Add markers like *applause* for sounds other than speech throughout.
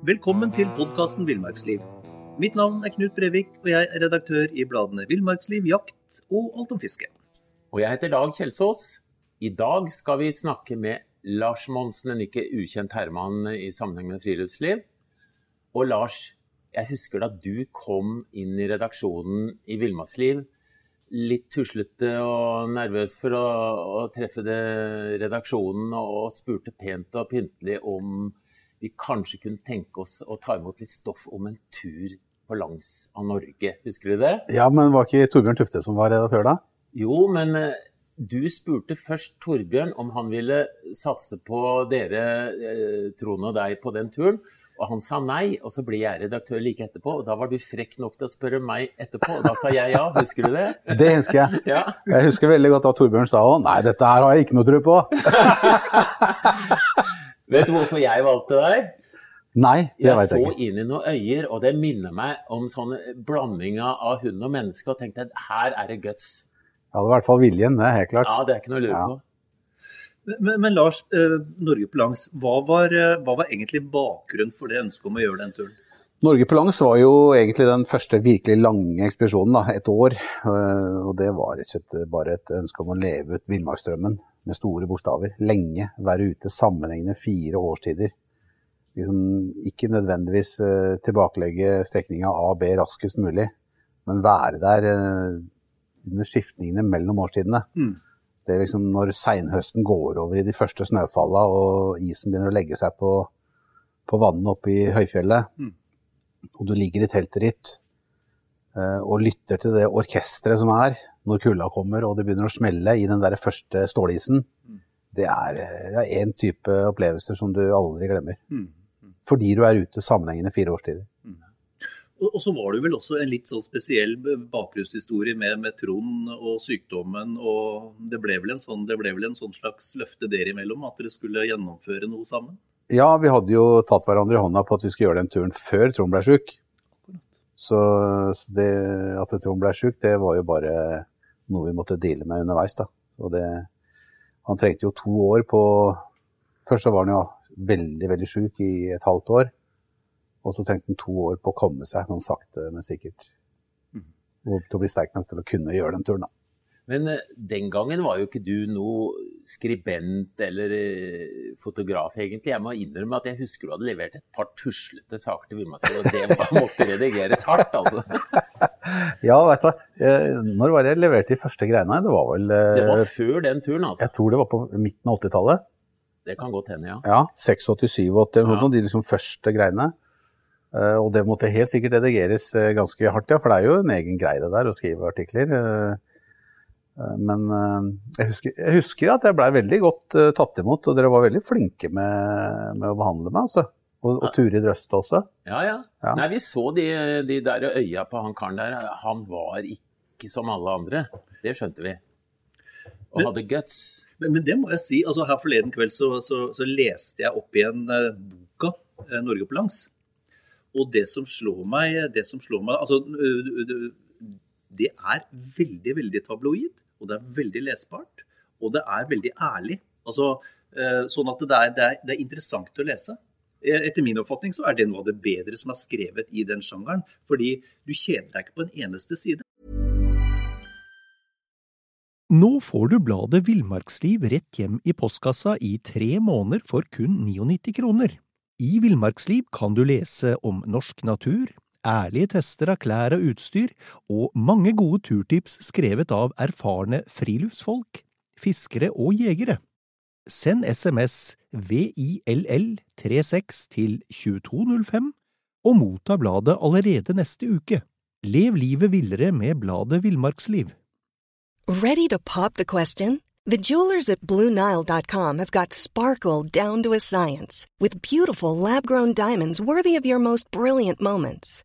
Velkommen til podkasten Villmarksliv. Mitt navn er Knut Brevik, og jeg er redaktør i bladene Villmarksliv, Jakt og Alt om fiske. Og jeg heter Dag Kjelsås. I dag skal vi snakke med Lars Monsen, en ikke ukjent herremann i sammenheng med friluftsliv. Og Lars, jeg husker da du kom inn i redaksjonen i Villmarksliv litt tuslete og nervøs for å, å treffe redaksjonen og spurte pent og pyntelig om vi kanskje kunne tenke oss å ta imot litt stoff om en tur på langs av Norge. Husker du det? Ja, men var ikke Torbjørn Tufte som var redaktør da? Jo, men eh, du spurte først Torbjørn om han ville satse på dere, eh, Trond og deg, på den turen. Og han sa nei, og så ble jeg redaktør like etterpå. Og da var du frekk nok til å spørre meg etterpå, og da sa jeg ja. Husker du det? *laughs* Det husker jeg. Ja. Jeg husker veldig godt at Torbjørn sa òg nei, dette her har jeg ikke noe tro på. *laughs* Vet du hvorfor jeg valgte deg? Nei, det Jeg ikke. så jeg ikke. inn i noen øyer, og det minner meg om sånne blandinger av hund og menneske, og tenkte at her er det guts. det var i hvert fall viljen, det helt klart. Ja, det er ikke noe å lure Ja. på. Men, men Lars, eh, Norge på langs, hva var, eh, hva var egentlig bakgrunnen for det ønsket om å gjøre den turen? Norge på langs var jo egentlig den første virkelig lange ekspedisjonen, da, et år. øh, Og det var bare et ønske om å leve ut villmarksdrømmen med store bokstaver. Lenge. Være ute sammenhengende fire årstider. Liksom, ikke nødvendigvis uh, tilbakelegge strekninga A og B raskest mulig, men være der uh, under skiftningene mellom årstidene. Mm. Det er liksom når seinhøsten går over i de første snøfalla og isen begynner å legge seg på, på vannene oppe i høyfjellet, Mm. og du ligger i teltet ditt eh, og lytter til det orkesteret som er når kulda kommer og det begynner å smelle i den der første stålisen, Mm. det er, én type opplevelser som du aldri glemmer. Mm. Fordi du er ute sammenhengende fire årstider. Og, så var det vel også en litt sånn spesiell bakgrunnshistorie med, med Trond og sykdommen. og Det ble vel en sånn, det ble vel en sånn slags løfte dere imellom, at dere skulle gjennomføre noe sammen? Ja, vi hadde jo tatt hverandre i hånda på at vi skulle gjøre den turen før Trond ble sjuk. Så, så det at Trond ble sjuk, det var jo bare noe vi måtte deale med underveis. da. Og det, han trengte jo to år på Først så var han jo veldig, veldig sjuk i et halvt år. Og så trengte han to år på å komme seg, sånn sakte, men sikkert. Mhm. Og til å bli sterk nok til å kunne gjøre den turen, da. Men eh, den gangen var jo ikke du noe skribent eller eh, fotograf, egentlig. Jeg må innrømme at jeg husker du hadde levert et par tuslete saker til Villmarksliv, og det *laughs* måtte redigeres hardt, altså. *laughs* Ja, vet du hva. Eh, Når var det jeg leverte de første greiene? Det var vel Det var før den turen, altså. Jeg tror det var på midten av 80-tallet. Det kan godt hende, ja. Ja, 86-87 eller noe Ja. de liksom første greiene. Og det måtte helt sikkert redigeres ganske hardt, ja, for det er jo en egen greie det der å skrive artikler. Eh, men eh, jeg, husker, jeg husker at jeg blei veldig godt eh, tatt imot, og dere var veldig flinke med, med å behandle meg, altså. Og, og Turid Røste også. Ja, ja. Ja. Nei, vi så de, de der øya på han karen der. Han var ikke som alle andre. Det skjønte vi. Og Men- hadde guts. Men, men det må jeg si. altså Her forleden kveld så, så, så leste jeg opp igjen boka 'Norge på langs'. Og det som slår meg, det som slår meg altså, du, ø- Det er veldig, veldig tabloid, og det er veldig lesbart. Og det er veldig ærlig. Altså, eh, sånn at det er, det, er, det er interessant å lese. Eh, Etter min oppfatning så er det noe av det bedre som er skrevet i den sjangeren. Fordi du kjeder deg ikke på en eneste side. Nå får du bladet Villmarksliv rett hjem i postkassa i tre måneder for kun 99 kroner. I Villmarksliv kan du lese om norsk natur, ærlige tester av klær og utstyr, og mange gode turtips skrevet av erfarne friluftsfolk, fiskere og jegere. Send SMS VILL36 til 2205 og motta bladet allerede neste uke. Lev livet villere med bladet Villmarksliv. Ready to pop the question? The jewelers at BlueNile.com have got sparkle down to a science with beautiful lab grown diamonds worthy of your most brilliant moments.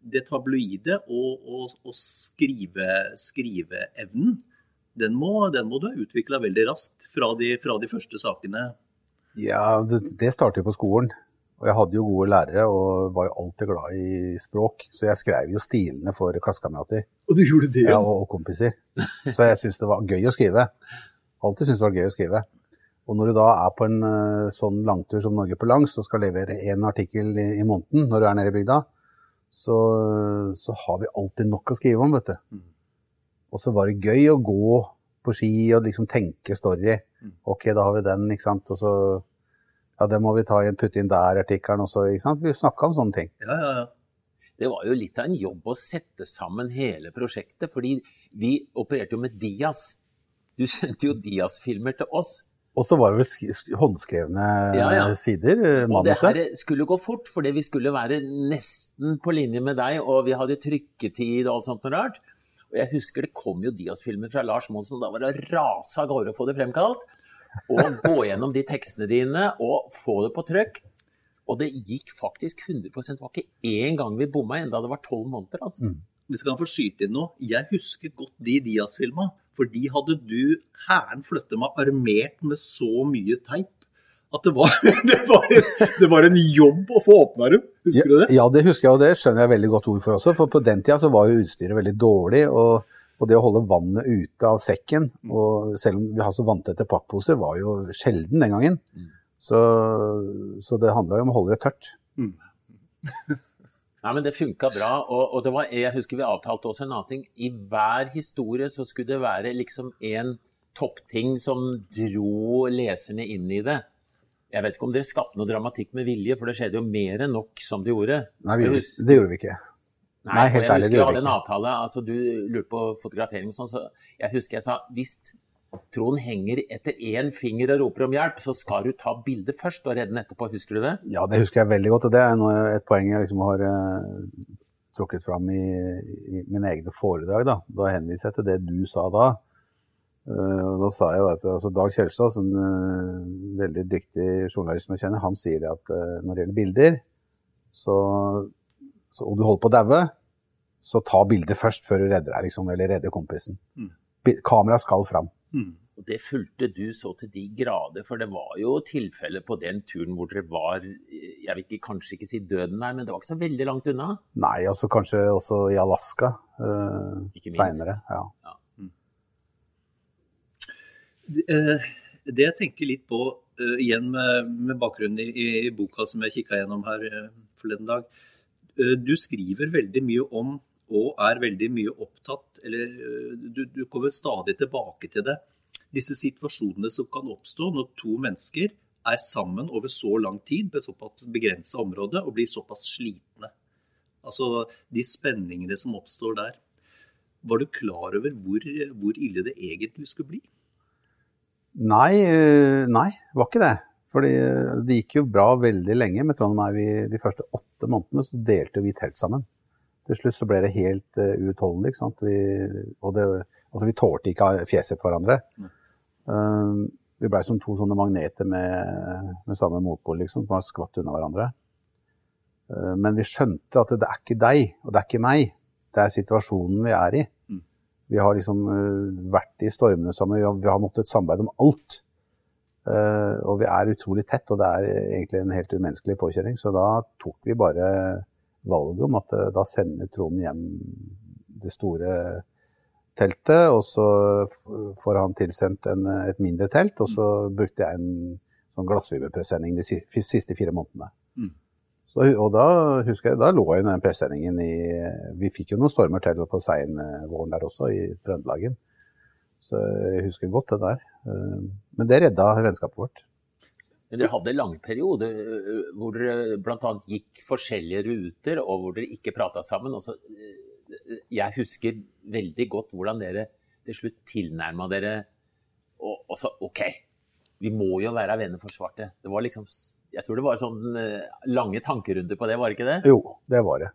det tabloide og, og, og skrive, skriveevnen, den må, den må, du ha utvikla veldig raskt fra de, fra de, første sakene. Ja, det, det startet jo på skolen. Og jeg hadde jo gode lærere og var jo alltid glad i språk. Så jeg skrev jo stilene for klassekamerater. Og du gjorde det? Ja, og, og kompiser. Så jeg syntes det var gøy å skrive. Alltid syntes det var gøy å skrive. Og når du da er på en uh, sånn langtur som Norge på langs og skal levere én artikkel i, i, måneden når du er nede i bygda, så, så, har vi alltid nok å skrive om, vet du. Mm. Og så var det gøy å gå på ski og liksom tenke story. Mm. Ok, da har vi den, ikke sant. Og så Ja, det må vi ta igjen, putte inn der-artikkelen også, ikke sant. Vi snakka om sånne ting. Ja, ja, ja. Det var jo litt av en jobb å sette sammen hele prosjektet, fordi vi opererte jo med Dias. Du sendte jo Dias-filmer til oss. Og så var det vel håndskrevne ja, ja. sider? Manuset. Og det her skulle gå fort, fordi vi skulle være nesten på linje med deg, og vi hadde trykketid og alt sånt noe rart. Og jeg husker det kom jo Dias-filmer fra Lars Monsen, og da var det å rase av gårde å få det fremkalt. Og gå gjennom de tekstene dine og få det på trykk. Og det gikk faktisk 100 Det var ikke én gang vi bomma, enda det var tolv måneder. altså. Mm. Vi skal få skyte inn noe. Jeg husker godt de Dias-filma. For de hadde du Hæren flyttet meg armert med så mye teip at det var, *laughs* det, var det var, en, jobb å få åpna dem. Husker du det? Ja, det husker jeg, og det skjønner jeg veldig godt ord for også. For på den tida så var jo utstyret veldig dårlig. og, og det å holde vannet ute av sekken, og selv om vi har så vanntette pakkposer, var jo sjelden den gangen. Mm. Så, så, det handla jo om å holde det tørt. Mm. *laughs* Nei, men Det funka bra. Og, og var, jeg husker vi avtalte også en annen ting. I hver historie så skulle det være liksom en toppting som dro leserne inn i det. Jeg vet ikke om dere skapte noe dramatikk med vilje, for det skjedde jo mer enn nok som det gjorde. Nei, vi, det gjorde vi ikke. Nei, Nei helt ærlig, det gjorde vi ikke. Jeg husker jeg hadde en avtale, altså du lurte på fotografering og sånn, så jeg husker jeg sa hvis Trond henger etter én finger og roper om hjelp, så skal du ta bildet først og redde den etterpå. Husker du det? Ja, det husker jeg veldig godt, og det er et poeng jeg liksom har uh, trukket fram i, i mine egne foredrag. Da. da henviser jeg til det du sa da. Uh, og da sa jeg at altså Dag Kjelstad, en uh, veldig dyktig journalist som jeg kjenner, han sier at uh, når det gjelder bilder, så, så, og du holder på å daue, så ta bildet først før du redder deg, liksom, eller redder kompisen. Mm. Kameraet skal fram. Mm. Og Det fulgte du så til de grader, for det var jo tilfeller på den turen hvor dere var Jeg vil ikke, kanskje ikke si døden her, men det var ikke så veldig langt unna? Nei, altså kanskje også i Alaska uh, seinere. Ja. ja. Mm. det jeg tenker litt på, uh, igjen med, med bakgrunnen i, i, boka som jeg kikka gjennom her uh, forleden dag uh, Du skriver veldig mye om, og er veldig mye opptatt, eller du, du, kommer stadig tilbake til det, disse situasjonene som kan oppstå når to mennesker er sammen over så lang tid på såpass begrensa område og blir såpass slitne. Altså de spenningene som oppstår der. Var du klar over hvor, hvor ille det egentlig skulle bli? Nei, eh, nei, var ikke det. Fordi eh, det gikk jo bra veldig lenge. Med Trondheim er vi de første åtte månedene så delte vi telt sammen. Til slutt så ble det helt uh, uutholdelig. ikke sant? Vi, og det, altså vi tålte ikke fjeset på hverandre. Uh, vi blei som to sånne magneter med, med samme motpol, liksom, som har skvatt unna hverandre. Uh, men vi skjønte at det er ikke deg, og det er ikke meg. Det er situasjonen vi er i. Vi har liksom uh, vært i stormene sammen, vi har, vi har måttet samarbeide om alt. Uh, og vi er utrolig tett, og det er egentlig en helt umenneskelig påkjenning. Så da tok vi bare valget om at uh, da sender Trond hjem det store teltet, og så får han tilsendt en, et mindre telt, og så brukte jeg en sånn glassfiberpresenning de siste fire månedene. Mm. Så, og da husker jeg, da lå jeg under den pressendingen i Vi fikk jo noen stormer til på seinvåren der også, i Trøndelagen. Så jeg husker godt det der. Eh, men det redda vennskapet vårt. Men dere hadde en lang periode hvor dere bl.a. gikk forskjellige ruter, og hvor dere ikke prata sammen. Også, jeg husker veldig godt hvordan dere til slutt tilnærma dere og, og sa OK, vi må jo være venner for svarte. Det var liksom jeg tror det var sånn lange tankerunder på det, var det ikke det? Jo, det var det.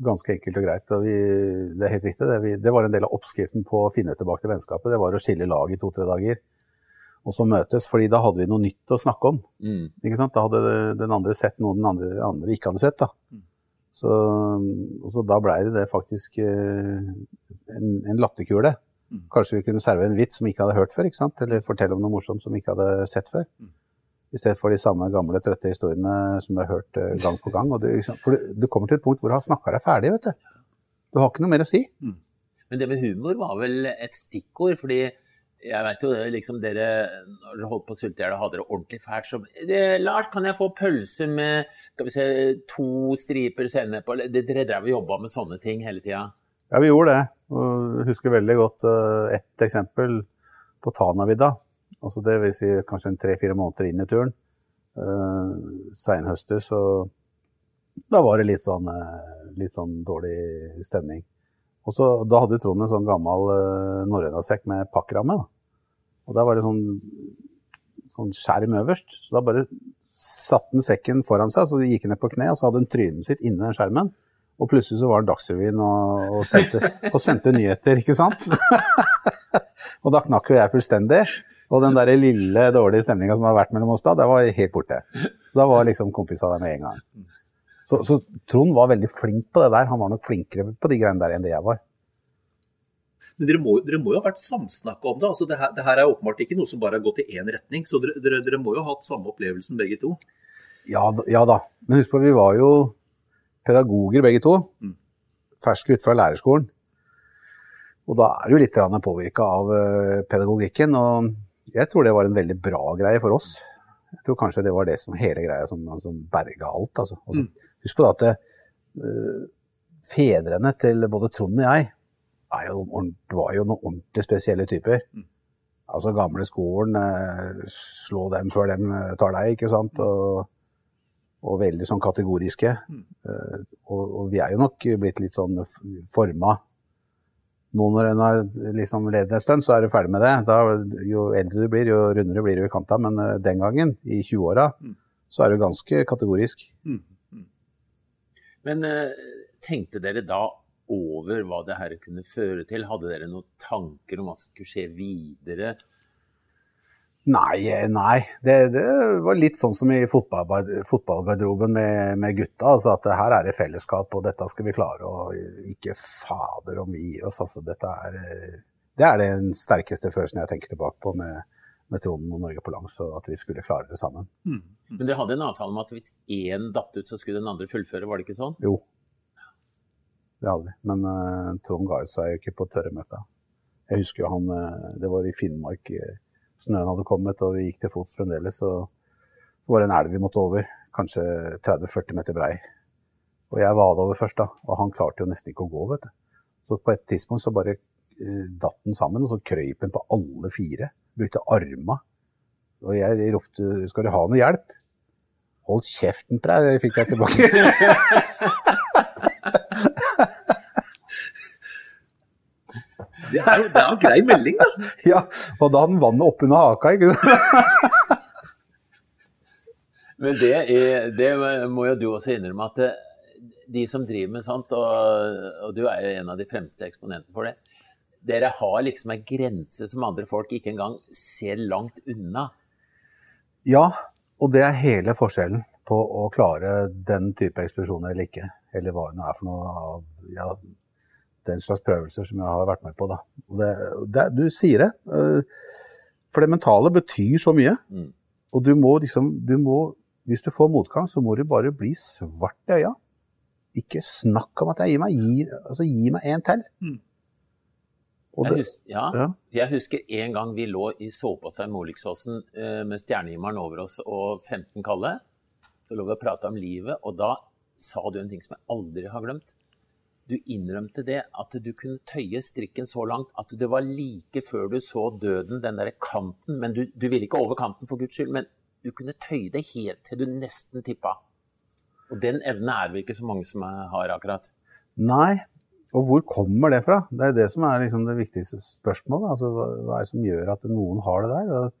Ganske enkelt og greit. Og vi, det er helt riktig. Det, vi, det, var en del av oppskriften på å finne tilbake til vennskapet. Det var å skille lag i to-tre dager. Og så møtes, fordi da hadde vi noe nytt å snakke om. Mm. Ikke sant? Da hadde den andre sett noe den andre, andre ikke hadde sett. da. Mm. Så, og så da blei det det faktisk eh, en, en latterkule. Mm. Kanskje vi kunne serve en vits som vi ikke hadde hørt før, ikke sant? eller fortelle om noe morsomt som vi ikke hadde sett før. Mm. I stedet for de samme gamle, trøtte historiene som du har hørt eh, gang på gang. Og du, for du, du kommer til et punkt hvor du har snakka deg ferdig, vet du. Du har ikke noe mer å si. Men det med humor var vel et stikkord, fordi jeg vet jo liksom dere Når dere holdt på å sulte i hjel hadde det ordentlig fælt, det, Lars, kan jeg få pølse med skal vi se, to striper sennep? Dere drev og jobba med sånne ting hele tida? Ja, vi gjorde det. Og husker veldig godt uh, ett eksempel på Tanavidda. Altså det vil si kanskje tre-fire måneder inn i turen. Uh, Seinhøstes, og da var det litt sånn, uh, litt sånn dårlig stemning. Og så, da hadde Trond en sånn gammel uh, norrønasekk med pakkramme. Da. Og der var det sånn, sånn skjerm øverst. Så da bare satte han sekken foran seg, så de gikk ned på kne, og så hadde han trynet sitt inni den skjermen. Og plutselig så var det Dagsrevyen og, og, sendte, *laughs* og sendte nyheter, ikke sant? *laughs* og da knakk jo jeg fullstendig. Og den der lille dårlige stemninga som har vært mellom oss da, det var helt borte. Da var liksom kompisa der med en gang. Så, så Trond var veldig flink på det der. Han var nok flinkere på de greiene der enn det jeg var. Men dere må, dere må jo ha vært samsnakka om det. altså det her, det her er åpenbart ikke noe som bare har gått i én retning. Så dere, dere, dere må jo ha hatt samme opplevelsen begge to. Ja, ja da. Men husk på, vi var jo pedagoger begge to. Mm. Ferske ut fra lærerskolen. Og da er du litt påvirka av eh, pedagogikken. Og jeg tror det var en veldig bra greie for oss. Jeg tror kanskje det var det som hele greia som, som berga alt. Altså. Og så- Mm. Husk på at eh, fedrene til både Trond og jeg jo, var jo noen ordentlig spesielle typer. Mm. Altså gamle skolen, uh, slå dem før dem eh, tar deg, ikke sant. Og, og veldig sånn kategoriske. Mm. Uh, og, og vi er jo nok blitt litt sånn forma. Nå når en har liksom levd en stund, så er du ferdig med det. Da, jo eldre du blir, jo rundere blir du i kanta. Men den gangen, i 20-åra, Mm. så er du ganske kategorisk. Mm. Men eh, tenkte dere da over hva det her kunne føre til? Hadde dere noen tanker om hva som skulle skje videre? Nei, eh, nei. Det, det var litt sånn som i fotball, fotballgarderoben med, med gutta. Altså at her er det fellesskap, og dette skal vi klare. Og ikke fader om vi gir oss. Altså, dette er, eh, det er den sterkeste følelsen jeg tenker tilbake på med, med Trond og Norge på langs, og at vi skulle klare det sammen. Mm. Men dere hadde en avtale om at hvis én datt ut, så skulle den andre fullføre, var det ikke sånn? Jo, det hadde vi. Men uh, Trond ga seg jo ikke på tørre møkka. Jeg husker jo han uh, Det var i Finnmark. eh, Snøen hadde kommet, og vi gikk til fots fremdeles. Og så var det en elv vi måtte over, kanskje 30-40 meter brei. Og jeg vada over først, da. Og han klarte jo nesten ikke å gå, vet du. Så på et tidspunkt så bare uh, datt den sammen, og så krøyp den på alle fire. Brukte arma. Og jeg ropte 'skal du ha noe hjelp'? Hold kjeften på deg, fikk jeg tilbake. *laughs* Det er jo det er en grei melding, da. *laughs* Ja, og da hadde han vannet oppunder haka, ikke sant? *laughs* Men det, er, det må jo du også innrømme at eh, de som driver med sånt, og, og du er jo en av de fremste eksponentene for det, dere har liksom en grense som andre folk ikke engang ser langt unna. Ja, og det er hele forskjellen på å klare den type ekspedisjoner eller ikke. Eller hva det er for noe av ja, den slags prøvelser som jeg har vært med på. Da. Det, det, du sier det. øh, For det mentale betyr så mye. Mm. Og du må liksom du må, Hvis du får motgang, så må du bare bli svart i øya. Ikke snakk om at jeg gir meg. Gi, altså, gi meg en til. Mm. Jeg, husker, ja, ja. jeg husker en gang vi lå i sovepassa i Moliksåsen eh, med stjernehimmelen over oss og 15 kalde. Så lå vi og prata om livet, og da sa du en ting som jeg aldri har glemt. Du innrømte det at du kunne tøye strikken så langt at det var like før du så døden, den derre kanten. Men du, du ville ikke over kanten for guds skyld, men du kunne tøye det helt til du nesten tippa. Og den evnen er det ikke så mange som har akkurat. Nei, og hvor kommer det fra? Det er det som er liksom det viktigste spørsmålet. Altså, hva, er det som gjør at noen har det der? Og,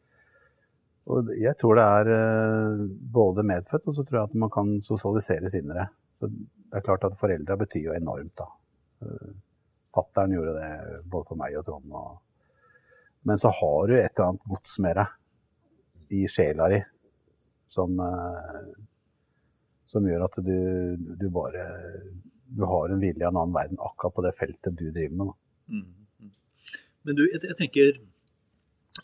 og jeg tror det er eh, både medfødt, og så tror jeg at man kan sosialiseres inn det. Er klart at foreldra betyr jo enormt, da. Uh, Fattern gjorde det både for meg og Trond. Og... Men så har du et eller annet gods med deg i sjela di som, eh, som gjør at du, du bare du har en vilje av en annen verden akkurat på det feltet du driver med. Mm. mm. Men du, jeg, jeg tenker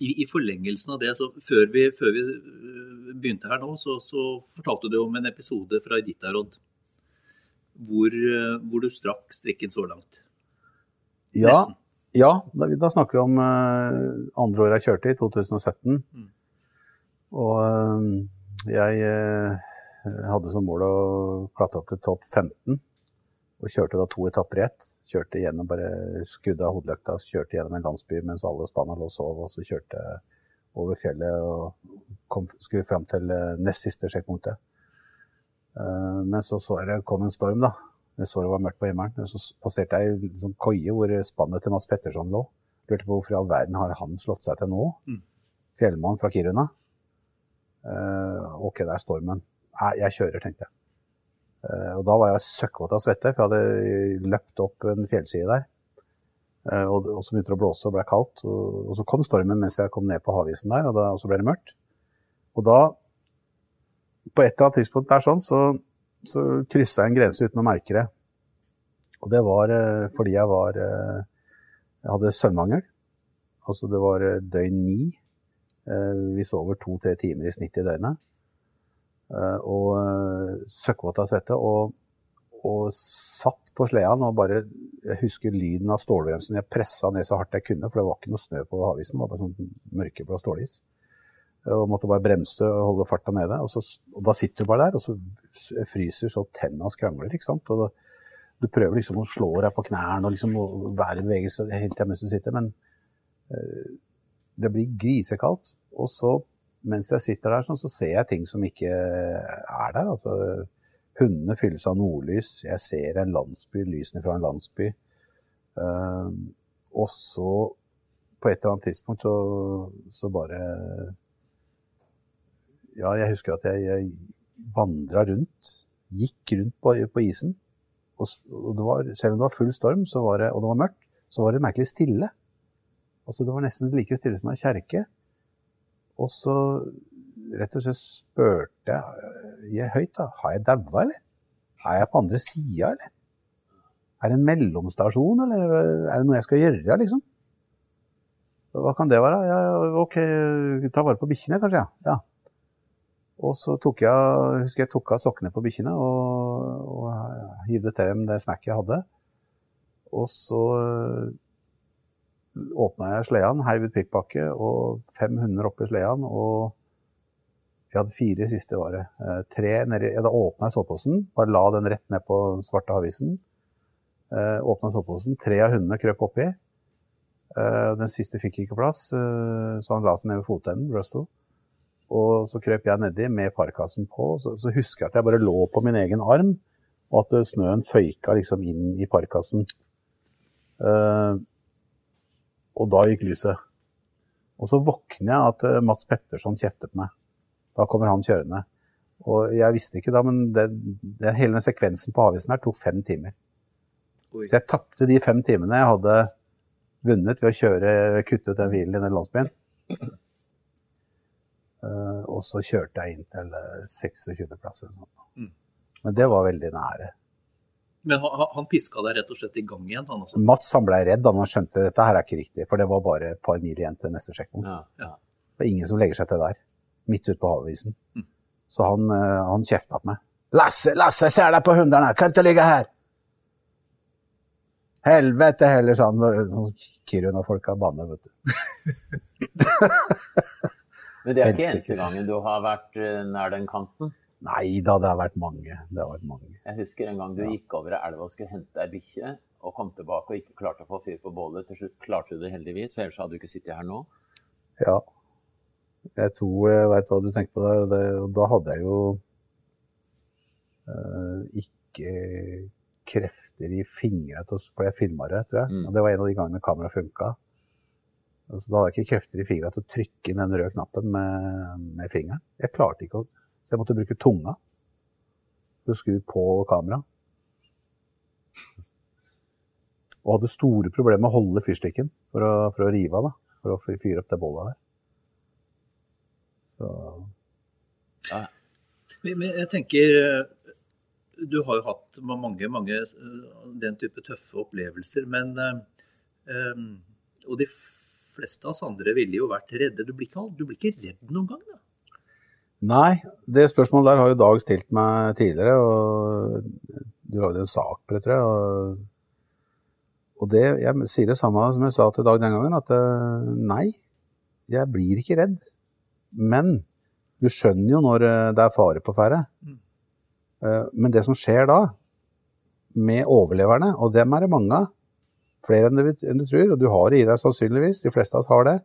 i, i, forlengelsen av det, så før vi, før vi øh, begynte her nå, så, så, fortalte du om en episode fra Iditarod hvor, øh, hvor du strakk strikken så langt. Ja, ja da, da, snakker vi om uh, andre året jeg kjørte, i 2017. Mm. Og uh, jeg uh, hadde som mål å klatre opp til topp 15. Og kjørte da to etapper i ett. Kjørte gjennom, bare skudde av hodelykta, kjørte gjennom en landsby mens alle spanna lå og sov. Og så kjørte over fjellet og kom, skulle fram til eh, nest siste sjekkpunktet. Uh, men så så jeg det kom en storm, da. Jeg så det var mørkt på himmelen. Så passerte jeg ei sånn koie hvor spannet til Mads Petterson lå. Lurte på hvorfor i all verden har han slått seg til nå? Mm. Fjellmann fra Kiruna. Uh, ok, det er stormen. Nei, jeg kjører, tenkte jeg. Eh, og da var jeg søkkvåt av svette, for jeg hadde løpt opp en fjellside der. Eh, og, så begynte det å blåse og ble kaldt. Og, så kom stormen mens jeg kom ned på havisen der, og så ble det mørkt. Og da, på et eller annet tidspunkt der sånn, så, så kryssa jeg en grense uten å merke det. Og det var eh, fordi jeg var Jeg hadde søvnmangel. Altså det var døgn ni. Vi sover to-tre timer i snitt i døgnet. Eh, og eh, søkkvåt av svette. Og, og, satt på sleden og bare Jeg husker lyden av stålbremsen. Jeg pressa ned så hardt jeg kunne, for det var ikke noe snø på havisen. Det var bare sånn mørkeblå stålis. Og måtte bare bremse og holde farta nede. Og, så, og, da sitter du bare der, og så fryser så tenna skrangler. ikke sant? Og da, du prøver liksom å slå deg på knærne og liksom være i bevegelse helt til mens du sitter, men det blir grisekaldt. Og så mens jeg sitter der, sånn, så ser jeg ting som ikke er der. Altså, hundene fylles av nordlys. Jeg ser en landsby, lysene fra en landsby. Uh, og så, på et eller annet tidspunkt, så, så bare Ja, jeg husker at jeg, jeg vandra rundt. Gikk rundt på, på isen. Og, og var, selv om det var full storm, det, og det var mørkt, så var det merkelig stille. Altså, det var nesten like stille som ei kjerke. Og så rett og slett spurte jeg, høyt, da. Har jeg daua, eller? Er jeg på andre sida, eller? Er det en mellomstasjon, eller er det noe jeg skal gjøre, liksom? Hva kan det være? Ja, OK, ta vare på bikkjene, kanskje? Ja. ja. Og så tok jeg, husker jeg tok av sokkene på bikkjene og, og hivde til dem det snacket jeg hadde. Og så åpna jeg sleden, heiv ut pikkpakke og fem hunder oppi sleden. Og jeg hadde fire siste var det. Eh, da åpna jeg soveposen, bare la den rett ned på svarte havisen. Eh, åpna soveposen, tre av hundene krøp oppi. Eh, den siste fikk ikke plass, så han la seg ned ved fotenden, Russell. Og så krøp jeg nedi med parkasen på. Så, så, husker jeg at jeg bare lå på min egen arm, og at snøen føyka liksom inn i parkasen. Uh, og da gikk lyset. Og så våkner jeg at eh, Mats Petterson kjefter på meg. Da kommer han kjørende. Og jeg visste ikke da, men det, det, hele den sekvensen på avisen her tok fem timer. Oi. Så jeg tapte de fem timene jeg hadde vunnet ved å kjøre, kutte ut den bilen i den landsbyen. Uh, og så kjørte jeg inn til 26.-plass. Mm. Men det var veldig nære. Men han, han piska deg rett og slett i gang igjen? Han også. Mats han ble redd da han skjønte at dette her er ikke riktig, for det var bare et par mil igjen til neste sjekkpunkt. Ja, ja. Det er ingen som legger seg til der, midt ute på havisen. Mm. Så han, uh, han kjefta på meg. Lasse, Lasse, ser deg på hundene, kan ikke ligge her! Helvete heller, sa han. Sånn Kiruna-folka banner, vet du. *laughs* Men det er ikke eneste gangen du har vært eh, nær den kanten? Nei da, det har vært mange. Det har vært mange. Jeg husker en gang du ja. gikk over elva og skulle hente ei bikkje, og kom tilbake og ikke klarte å få fyr på bålet. Til slutt klarte du det heldigvis, for ellers hadde du ikke sittet her nå. Ja. Jeg tror jeg veit hva du tenker på der. Det, da hadde jeg jo uh, ikke krefter i fingra For jeg filma det, tror jeg. Mm. Og det var en av de gangene kameraet funka. Altså, da hadde jeg ikke krefter i fingra til å trykke inn den røde knappen med, med fingeren. Jeg klarte ikke å så jeg måtte bruke tunga for å skru på kamera. Og hadde store problemer med å holde fyrstikken for å, for å rive av, da. For å fyre opp det bollet der. Så ja. Men jeg tenker du har jo hatt mange, mange den type tøffe opplevelser, men Og de fleste av oss andre ville jo vært redde. Du blir ikke, du blir ikke redd noen gang, da? Nei, det spørsmålet der har jo Dag stilt meg tidligere. og Du lagde en sak på det, tror jeg. Og, og det, jeg sier det samme som jeg sa til Dag den gangen, at eh, nei, jeg blir ikke redd. Men du skjønner jo når eh, det er fare på ferde. Mm. Eh, men det som skjer da, med overleverne, og dem er det mange av, flere enn du, enn du, tror, og du har det i deg sannsynligvis, de fleste av oss har det,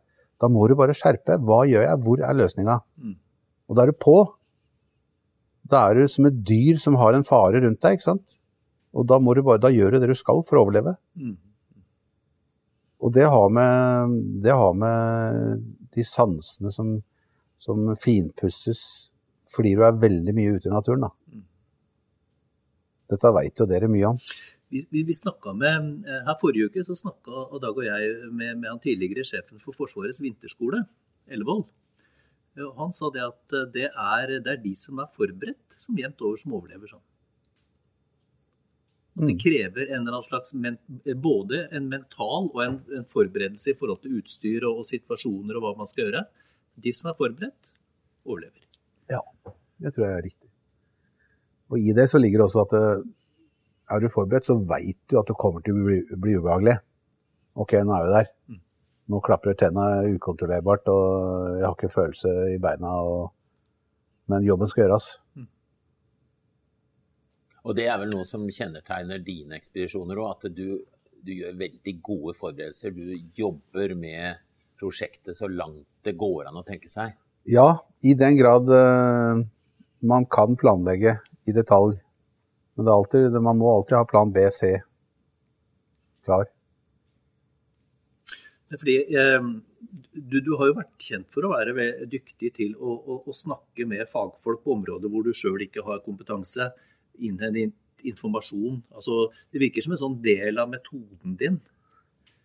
da må du bare skjerpe. Hva gjør jeg? Hvor er løsninga? Og da er du på. Da er du som et dyr som har en fare rundt deg, ikke sant. Og da, må du bare, da gjør du det du skal for å overleve. Mm. Og det har med, det har med de sansene som, som, finpusses fordi du er veldig mye ute i naturen, da. Mm. Dette veit jo dere mye om. Vi, vi, vi med, eh, her Forrige uke så snakka Dag og jeg med, med han tidligere sjefen for Forsvarets vinterskole, Ellevold. Han sa det at eh, det er, det er, de som er forberedt, som jevnt over som overlever sånn. At det mm. krever en eller annen slags men, både en mental og en, en, forberedelse i forhold til utstyr og, og, situasjoner og hva man skal gjøre. De som er forberedt, overlever. Ja, det tror jeg er riktig. Og i det så ligger også at eh, er du forberedt, så veit du at det kommer til å bli, bli ubehagelig. OK, nå er vi der. Mm. Nå klapper tennene ukontrollerbart, og jeg har ikke følelse i beina. Og... Men jobben skal gjøres. Mm. Og det er vel noe som kjennetegner dine ekspedisjoner òg, at du, du, gjør veldig gode forberedelser. Du jobber med prosjektet så langt det går an å tenke seg. Ja, i den grad uh, man kan planlegge i detalj. Men alltid, man må alltid ha plan B, C klar. Fordi eh, du, du, har jo vært kjent for å være dyktig til å, å, å snakke med fagfolk på områder hvor du sjøl ikke har kompetanse, innhente informasjon. Altså, det virker som en sånn del av metoden din.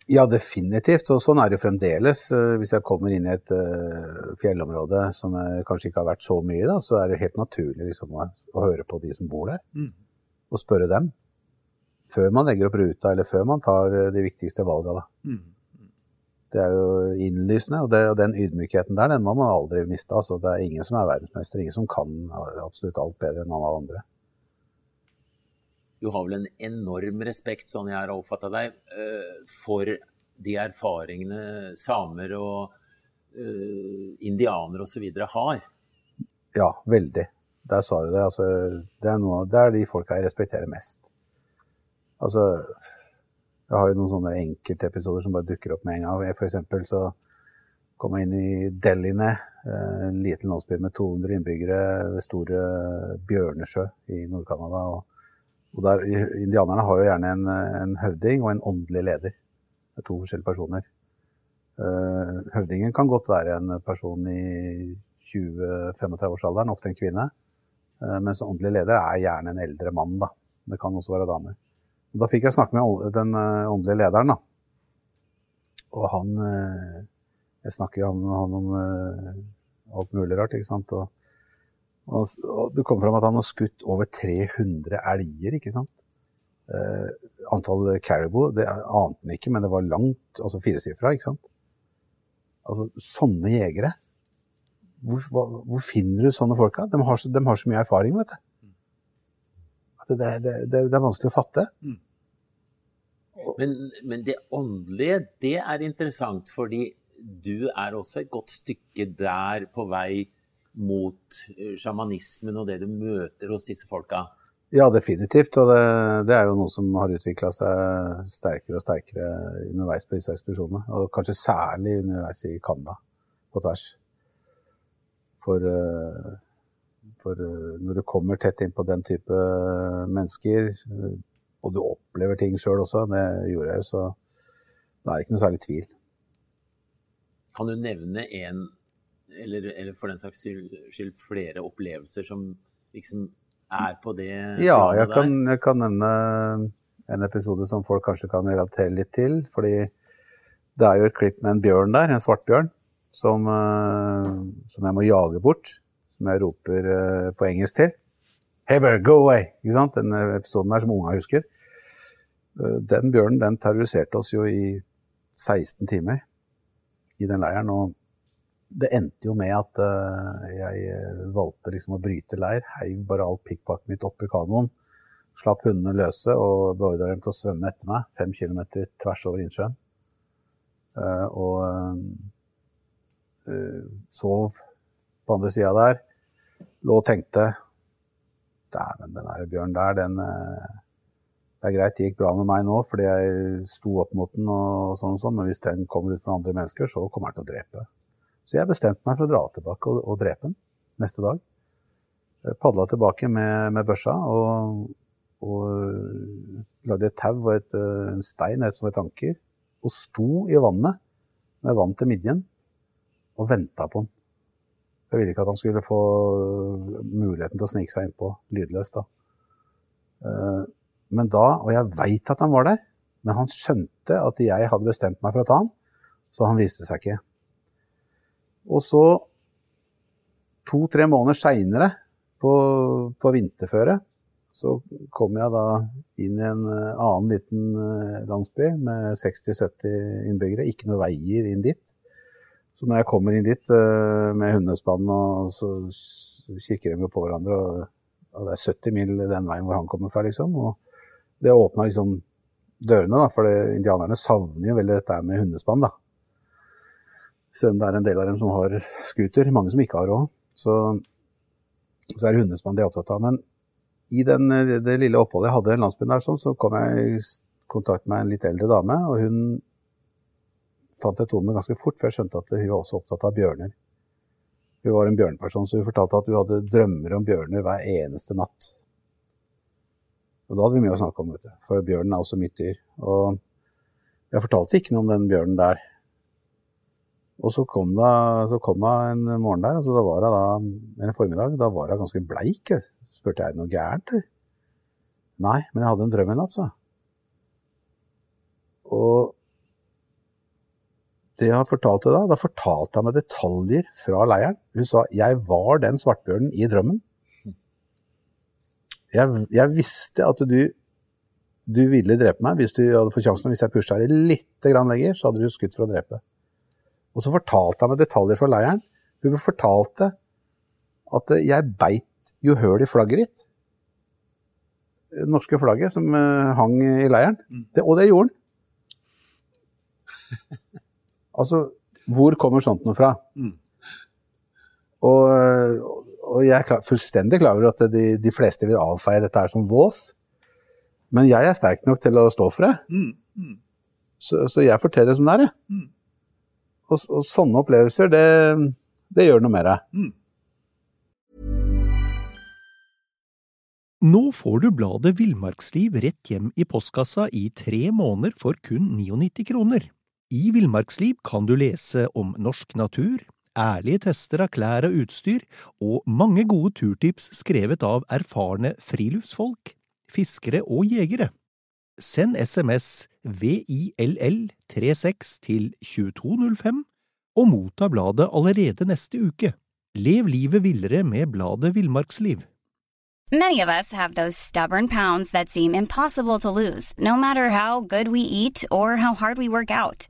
Ja, definitivt. Og sånn er det fremdeles. Eh, hvis jeg kommer inn i et uh, fjellområde som kanskje ikke har vært så mye da, så er det helt naturlig liksom, å, å, høre på de som bor der. Mm og spørre dem. Før man legger opp ruta, eller før man tar eh, de viktigste valgene. Mm. Det er jo innlysende, og, det, og, den ydmykheten der, den må man aldri miste. Altså, det er ingen som er verdensmester, ingen som kan absolutt alt bedre enn alle andre. Du har vel en enorm respekt, sånn jeg har oppfatta deg, eh, for de erfaringene samer og uh, indianere osv. har? Ja, veldig. Der sa du det. Altså, det, er noe, det er de folka jeg respekterer mest. Altså, jeg har jo noen sånne enkeltepisoder som bare dukker opp med en gang. For eksempel så kom jeg inn i Delhiene, eh, en liten landsby med 200 innbyggere ved store Bjørnesjø i Nord-Canada. Og, og, Indianerne har jo gjerne en, en, høvding og en åndelig leder. Det er to forskjellige personer. Uh, høvdingen kan godt være en person i 20-35-årsalderen, ofte en kvinne. Eh, mens åndelig leder er gjerne en eldre mann, da. Det kan også være damer. Da fikk jeg snakke med den eh, åndelige lederen, da. Og han eh, Jeg snakker med han om alt mulig rart, ikke sant. Og, og, og det kom fram at han har skutt over 300 elger, ikke sant. Uh, antall caribou det ante han ikke, men det var langt, altså firesifra, ikke sant. Altså, sånne jegere hvor, hvor, finner du sånne folka? De har, så, de har så mye erfaring, vet du. Altså det, det, det, det, er vanskelig å fatte. Mm. Men, men, det åndelige, det er interessant, fordi du er også et godt stykke der på vei mot eh, sjamanismen og det du møter hos disse folka. Ja, definitivt. Og det, det er jo noe som har utvikla seg sterkere og sterkere underveis på disse ekspedisjonene. Og kanskje særlig underveis i Canada, på tvers. For, eh, for eh, når du kommer tett inn på den type mennesker, og du opplever ting sjøl også, det gjorde jeg, så det er ikke noe særlig tvil. Kan du nevne en, eller, eller for den saks skyld flere opplevelser som liksom er på det Ja, jeg kan, jeg kan, nevne en episode som folk kanskje kan relatere litt til. Fordi det er jo et klipp med en bjørn der, en svartbjørn, som, eh, som, jeg må jage bort. Som jeg roper eh, på engelsk til. Hey go away! Ikke sant? Den episoden der som unga husker. Eh, Den bjørnen den terroriserte oss jo i 16 timer i den leiren. Og det endte jo med at eh, jeg eh, valgte liksom å bryte leir. Heiv bare alt pikkpakket mitt oppi kanoen. Slapp hundene løse og beordra dem til å svømme etter meg fem kilometer tvers over innsjøen. Eh, og eh, sov på andre sida der. Lå og tenkte Dæven, den der bjørnen der, den eh, Det er greit, det gikk bra med meg nå fordi jeg sto opp mot den, og sånn og sånn, men hvis den kommer ut fra andre mennesker, så kommer den til å drepe. Så jeg bestemte meg for å dra tilbake og, og drepe den neste dag. Padla tilbake med, med børsa og, og lagde et tau og et, eh, en stein et som et anker. Og sto i vannet med vann til midjen og venta på den. Jeg ville ikke at han skulle få muligheten til å snike seg innpå lydløst. da. Eh, Men da, og jeg veit at han var der, men han skjønte at jeg hadde bestemt meg for å ta han, så han viste seg ikke. Og så, to-tre måneder seinere, på, på vinterføre, så kom jeg da inn i en eh, annen liten eh, landsby med 60-70 innbyggere. Ikke noe veier inn dit. Så når jeg kommer inn dit eh, med hundespann, og så kikker de på hverandre, og, det er 70 mil den veien hvor han kommer fra, liksom. Og det åpna liksom dørene, da, for indianerne savner jo veldig dette med hundespann, da. Selv om det er en del av dem som har scooter, mange som ikke har råd. Så, så er det hundespann de er opptatt av. Men i den, det lille oppholdet jeg hadde i landsbyen der, sånn, så kom jeg i kontakt med en litt eldre dame, og hun fant jeg tonen ganske fort, for jeg skjønte at hun var også opptatt av bjørner. Hun var en bjørneperson, så hun fortalte at hun hadde drømmer om bjørner hver eneste natt. Og da hadde vi mye å snakke om, vet du. For bjørnen er også mitt dyr. Og jeg fortalte ikke noe om den bjørnen der. Og så kom hun en morgen der, altså da var hun da, en formiddag, da var hun ganske bleik. Spurte jeg er det noe gærent, eller? Nei, men jeg hadde en drøm i natt, sa. Og det jeg fortalte da, da fortalte jeg meg detaljer fra leiren. Hun sa jeg var den svartbjørnen i drømmen. Jeg, jeg visste at du, du ville drepe meg hvis du hadde fått sjansen. Hvis jeg pusha deg litt lenger, så hadde du skutt for å drepe. Og så fortalte jeg meg detaljer fra leiren. Hun fortalte at jeg beit jo høl i flagget ditt. Det norske flagget som eh, hang i leiren. Det, og det gjorde han. *laughs* Altså, hvor kommer sånt noe fra? Mm. Og, og jeg er klar, fullstendig klar over at de, de fleste vil avfeie dette her som vås. Men jeg er sterk nok til å stå for det. Mm. Mm. Så, så jeg forteller det som det er. jeg. Mm. Og, og sånne opplevelser, det, det gjør noe med deg. Mm. Nå får du bladet Villmarksliv rett hjem i postkassa i tre måneder for kun 99 kroner. I Villmarksliv kan du lese om norsk natur, ærlige tester av klær og utstyr, og mange gode turtips skrevet av erfarne friluftsfolk, fiskere og jegere. Send SMS VILL36 til 2205 og motta bladet allerede neste uke. Lev livet villere med bladet Villmarksliv. Many of us have those stubborn pounds that seem impossible to lose, no matter how good we eat or how hard we work out.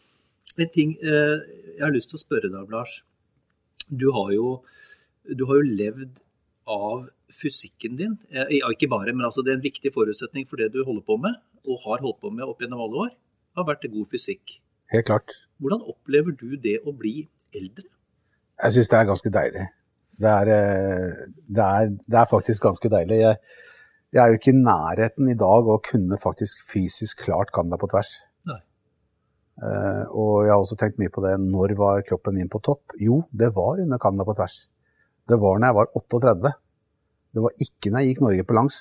En ting eh, jeg har lyst til å spørre deg Lars. Du har jo, du har jo levd av fysikken din. Eh, Ja, ikke bare, men altså det er en viktig forutsetning for det du holder på med, og har holdt på med opp gjennom alle år, har vært god fysikk. Helt klart. Hvordan opplever du det å bli eldre? Jeg syns det er ganske deilig. Det er, eh, det er, det er faktisk ganske deilig. Jeg, jeg er jo ikke i nærheten i dag å kunne faktisk fysisk klart Canada på tvers. Eh, og jeg har også tenkt mye på det. Når var kroppen min på topp? Jo, det var under Canada på tvers. Det var når jeg var 38. Det var ikke når jeg gikk Norge på langs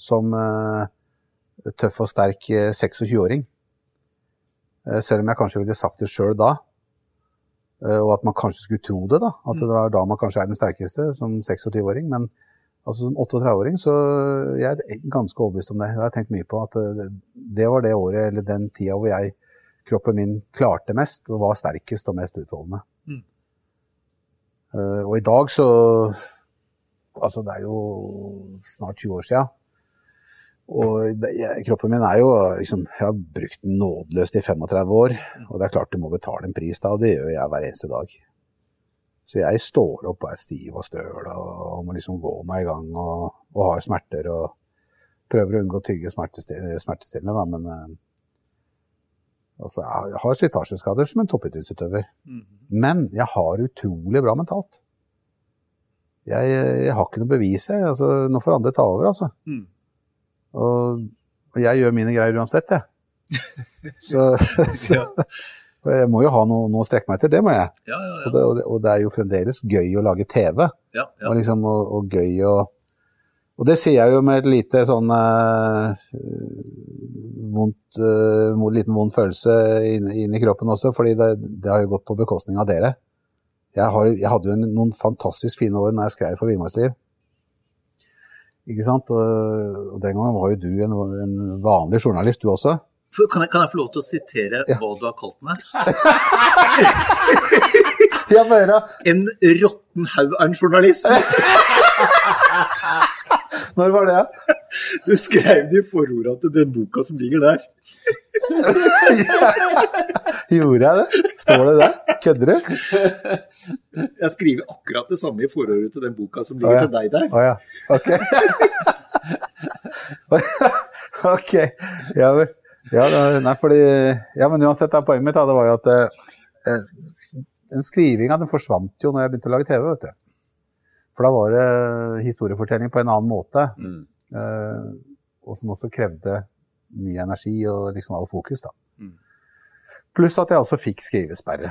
som uh, tøff og sterk 26-åring. Uh, selv om jeg kanskje ville sagt det sjøl da. Og at man kanskje skulle tro det, da. At det var da man kanskje er den sterkeste, som 26-åring. Men altså, som 38-åring så jeg er ganske overbevist om det. Det har jeg tenkt mye på. At det, det var det året, eller den tida hvor jeg, kroppen min klarte mest og var sterkest og mest utholdende. Mm. og i dag så Altså, det er jo snart 20 år sia. Og det, jeg, kroppen min er jo liksom Jeg har brukt den nådeløst i 35 år. Og det er klart du må betale en pris da, og det gjør jeg hver eneste dag. Så jeg står opp og er stiv og støl og må liksom gå meg i gang og, og har smerter og prøver å unngå å tygge smertestillende, da, men eh, altså, jeg har slitasjeskader som en toppidrettsutøver. Mm. Men jeg har utrolig bra mentalt jeg, jeg, har ikke noe bevis, jeg. Altså, nå får andre ta over, altså. Mm. Og, og, jeg gjør mine greier uansett, jeg. *laughs* så, så jeg må jo ha noe, noe, å strekke meg etter, det må jeg. Ja, ja, og, det, og, det, og, det, er jo fremdeles gøy å lage TV. Og, liksom, og, gøy å Og det sier jeg jo med et lite sånn uh, vondt, uh, liten vond følelse inni inn kroppen også, fordi det, det, har jo gått på bekostning av dere. Jeg, har, jeg hadde jo noen fantastisk fine år når jeg skrev for Villmarksliv. Ikke sant? Og, og, den gangen var jo du en, en vanlig journalist, du også. Kan jeg, kan jeg, få lov til å sitere ja. hva du har kalt meg? *laughs* ja, få høre. En råtten haug av en journalist. *laughs* *laughs* Når var det? Du skrev det i forordet til den boka som ligger der. *laughs* Gjorde jeg det? Står det der? Kødder du? Jeg skriver akkurat det samme i forordet til den boka som ligger oh, ja. til deg der. Å oh, ja. Ok. *laughs* ok. Ja vel. Ja, nei, fordi, ja, men uansett, da, poenget mitt da, det var jo at eh, den skrivinga forsvant jo når jeg begynte å lage TV. vet du. For da var det historiefortelling på en annen måte. Mm. Eh, og som også krevde mye energi og liksom all fokus. da. Mm. Pluss at jeg også fikk skrivesperre.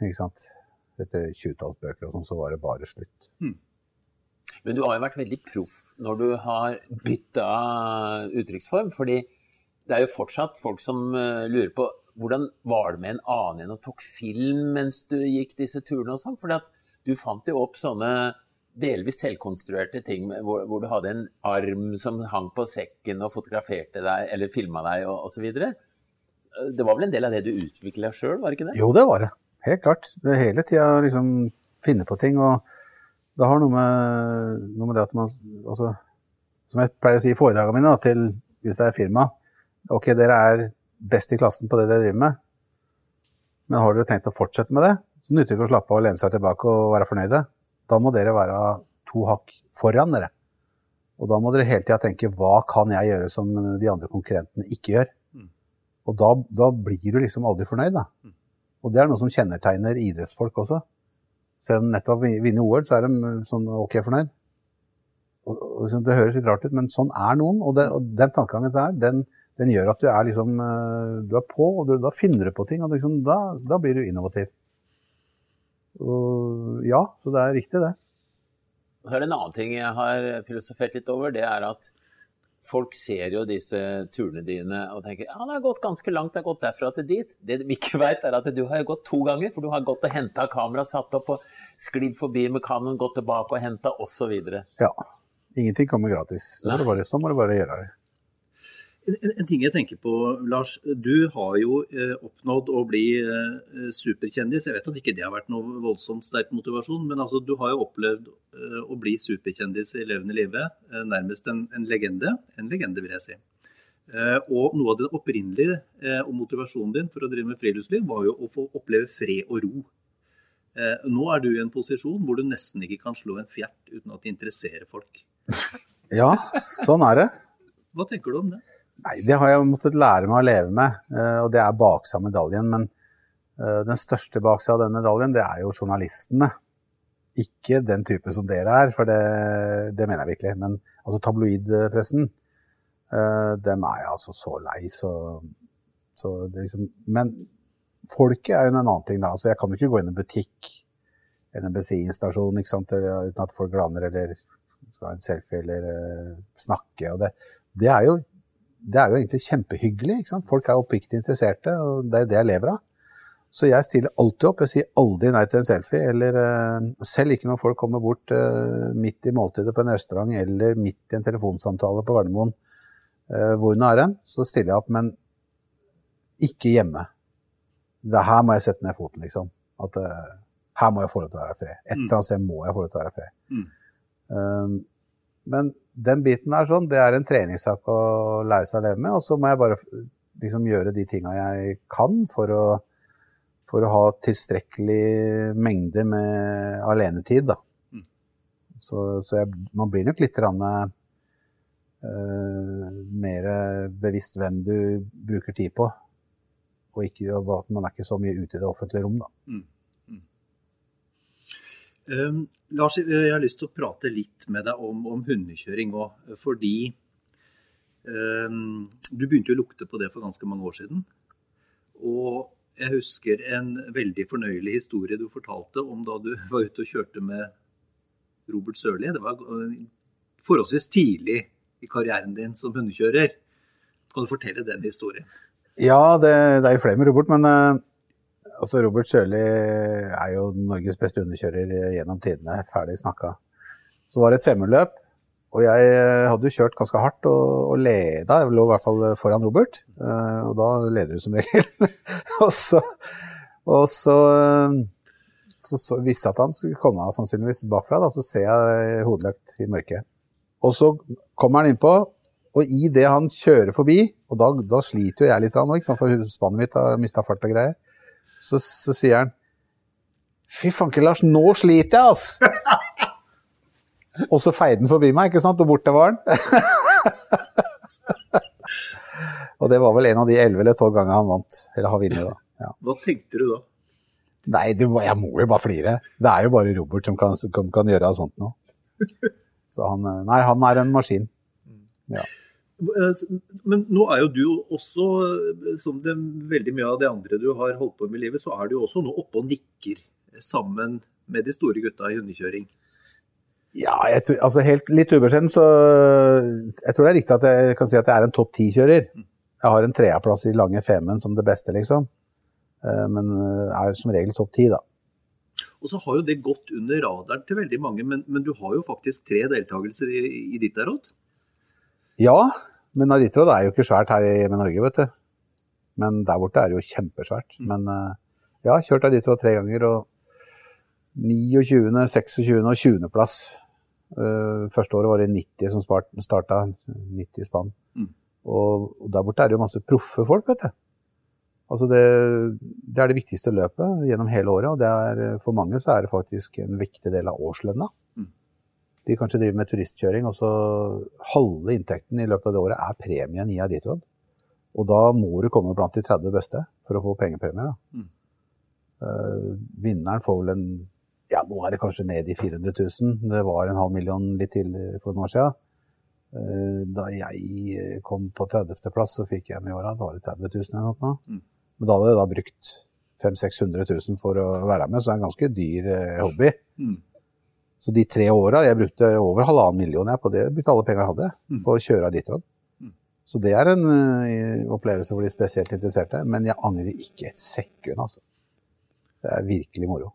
ikke sant? Etter 20-talls bøker og sånn, så var det bare slutt. Mm. Men du har jo vært veldig proff når du har bytta uttrykksform. fordi det er jo fortsatt folk som uh, lurer på hvordan var det med en annen enn og tok film mens du gikk disse turene og sånn? Fordi at du fant jo opp sånne delvis selvkonstruerte ting hvor, hvor, du hadde en arm som hang på sekken og fotograferte deg eller filma deg og osv. Det var vel en del av det du utvikla sjøl, var det ikke det? Jo, det var det. Helt klart. Det hele tida liksom finne på ting. Og det har noe med, noe med det at man altså, Som jeg pleier å si i foredragene mine til hvis det er firma Ok, dere er best i klassen på det dere driver med, men har dere tenkt å fortsette med det, så nytter det ikke å slappe av og lene seg tilbake og være fornøyde. Da må dere være to hakk foran dere. Og da må dere hele tida tenke hva kan jeg gjøre som de andre konkurrentene ikke gjør? Mm. Og da, da, blir du liksom aldri fornøyd, da. Mm. Og det er noe som kjennetegner idrettsfolk også. Selv om nettopp vinner OL, så er de sånn OK fornøyd. Og, og, liksom, det høres litt rart ut, men sånn er noen. Og, det, og den tankegangen der, den, den, gjør at du er liksom eh, Du er på, og du, da finner du på ting. Og liksom, da, da blir du innovativ. Og ja, så det er riktig, det. Og så er det en annen ting jeg har filosofert litt over. Det er at folk ser jo disse turene dine og tenker ja, det har gått ganske langt, det har gått derfra til dit. Det de ikke veit, er at du har gått to ganger. For du har gått og henta kamera, satt opp og sklidd forbi med kanoen, gått tilbake og henta osv. Ja. Ingenting kommer gratis. Så må, bare, så må du bare gjøre det. En, en, ting jeg tenker på, Lars. Du har jo eh, oppnådd å bli eh, superkjendis. Jeg vet at ikke det har vært noe voldsomt sterk motivasjon, men altså, du har jo opplevd eh, å bli superkjendis i levende livet. Eh, nærmest en, en, legende. En legende, vil jeg si. Eh, og noe av det opprinnelige eh, og motivasjonen din for å drive med friluftsliv var jo å få oppleve fred og ro. nå er du i en posisjon hvor du nesten ikke kan slå en fjert uten at det interesserer folk. *laughs* Ja, sånn er det. Hva tenker du om det? Nei, det har jeg måttet lære meg å leve med, eh, og det er baksida av medaljen. Men eh, den største baksida av den medaljen, det er jo journalistene. Ikke den type som dere er, for det, det mener jeg virkelig. Men altså tabloidpressen, eh, dem er jeg altså så lei, så, så liksom, Men folket er jo en annen ting, da. Altså, jeg kan jo ikke gå inn i en butikk eller en bensinstasjon uten at folk glaner eller skal ha en selfie eller snakke. Og det, det, er jo, det, er jo, egentlig kjempehyggelig. ikke sant? Folk er oppriktig interesserte, og det er jo det jeg lever av. Så jeg stiller alltid opp. Jeg sier aldri nei til en selfie. Eller uh, selv ikke når folk kommer bort uh, midt i måltidet på en restaurant eller midt i en telefonsamtale på Gardermoen, hvor nå er hen, så stiller jeg opp. Men ikke hjemme. Det her må jeg sette ned foten, liksom. At her må jeg få lov til å være fred. Et eller annet sted må jeg få lov til å være fred. Mm. Um, men den biten er sånn, det er en treningssak å lære seg å leve med. Og så må jeg bare liksom gjøre de tinga jeg kan for å, for å ha tilstrekkelig mengde med alenetid. Da. Mm. Så, så jeg, man blir nok litt rann, uh, mer bevisst hvem du bruker tid på. Og ikke, at man er ikke så mye ute i det offentlige rom. Da. Mm. Um, Lars, jeg har lyst til å prate litt med deg om, om hundekjøring òg. Fordi um, du begynte å lukte på det for ganske mange år siden. Og jeg husker en veldig fornøyelig historie du fortalte om da du *laughs* var ute og kjørte med Robert Sørli. Det var forholdsvis tidlig i karrieren din som hundekjører. Kan du fortelle den historien? Ja, det, det er jo flere med Robert, men altså Robert Sjøli er jo Norges beste underkjører gjennom tidene. Ferdig snakka. Så var det et femmerløp, og jeg hadde jo kjørt ganske hardt og, og leda. Jeg lå i hvert fall foran Robert, eh, og da leder du som *laughs* regel. og så, og så, så, så, visste jeg at han skulle komme sannsynligvis bakfra, da, så ser jeg hodeløkt i mørket. Og så kommer han innpå, og i det han kjører forbi, og da, da sliter jo jeg litt, for spannet mitt har mista fart og greier, så, så sier han Fy fanken, Lars, nå sliter jeg, altså! *laughs* og så feide han forbi meg, ikke sant, og borte var han. *laughs* og det var vel en av de elleve eller tolv gangene han vant, eller har vunnet, da. Ja. Hva tenkte du da? Nei, du, jeg må jo bare flire. Det er jo bare Robert som kan, som kan gjøre sånt noe. *laughs* Så han, nei, han er en maskin. Ja. Eh, men nå er jo du også, eh, som det, veldig mye av det andre du har holdt på med i livet, så er du jo også nå oppe og nikker sammen med de store gutta i hundekjøring. Ja, jeg, altså helt litt ubeskjeden så Jeg tror det er riktig at jeg kan si at jeg er en topp ti-kjører. Mm. Jeg har en treaplass i Lange Femund som det beste, liksom. Eh, men er som regel topp ti, da. Og så har jo det gått under radaren til veldig mange, men, men du har jo faktisk tre deltakelser i, i ditt Odd? Ja, men Aritrod er jo ikke svært her i Norge, vet du. Men der borte er det jo kjempesvært. Mm. Men jeg ja, kjørt Aritrod tre ganger. Og 29., 26. og 20. plass. Uh, første året var det 90 som starta. 90 spann. Mm. Og, der borte er det jo masse proffe folk, vet du. Altså det, det, er det viktigste løpet gjennom hele året, og er, for mange så er det faktisk en viktig del av årslønna. De kanskje driver med turistkjøring, og så halve inntekten i løpet av det året er premien i Aditrod. Og da må du komme blant de 30 beste for å få pengepremier. Mm. Uh, vinneren får vel en Ja, nå er det kanskje ned i 400 000. Det var en halv million litt til for noen år siden. Uh, da jeg kom på 30.-plass, så fikk jeg med i åra var det 30 000 eller noe. Mm. Men da hadde jeg da brukt 500 000-600 000 for å være med, så det er en ganske dyr uh, hobby. Mm. Så de tre åra Jeg brukte over halvannen million jeg på det. Jeg brukte alle pengene jeg hadde mm. på å kjøre av Ditron. Mm. Så det er en uh, opplevelse for de spesielt interesserte. Men jeg angrer ikke et sekund, altså. Det er virkelig moro.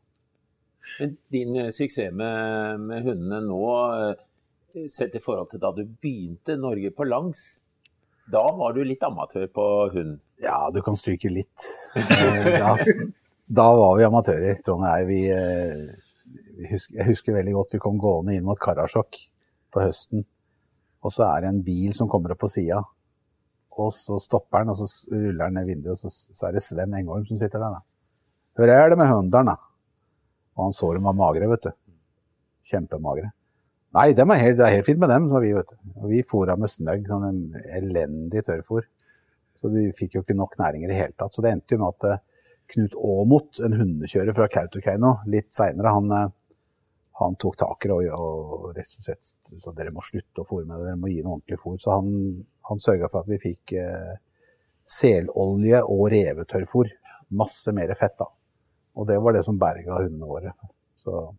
Men din uh, suksess med, med, hundene nå, uh, sett i forhold til da du begynte Norge på langs, da var du litt amatør på hund? Ja, du kan stryke litt. *laughs* da, da var vi amatører, Trond og jeg. Vi jeg husker veldig godt vi kom gående inn mot Karasjok på høsten. Og så er det en bil som kommer opp på sida. Og så stopper han, og så ruller han ned vinduet, og så, så er det Sven Engholm som sitter der. da. Hør er det med hønderen, da? Og han så dem var magre, vet du. Kjempemagre. Nei, er helt, det er helt fint med dem, sa vi, vet du. Og vi fôra med snøgg, sånn elendig tørrfôr. Så vi fikk jo ikke nok næring i det hele tatt. Så det endte jo med at eh, Knut Aamodt, en hundekjører fra Kautokeino, litt seinere, han eh, han tok tak i det og, og rett og slett så dere må slutte å fôre med det, dere må gi noe ordentlig fôr. Så han, han sørga for at vi fikk eh, selolje og revetørrfôr. Masse mer fett, da. Og det var det som berga hundene våre. Så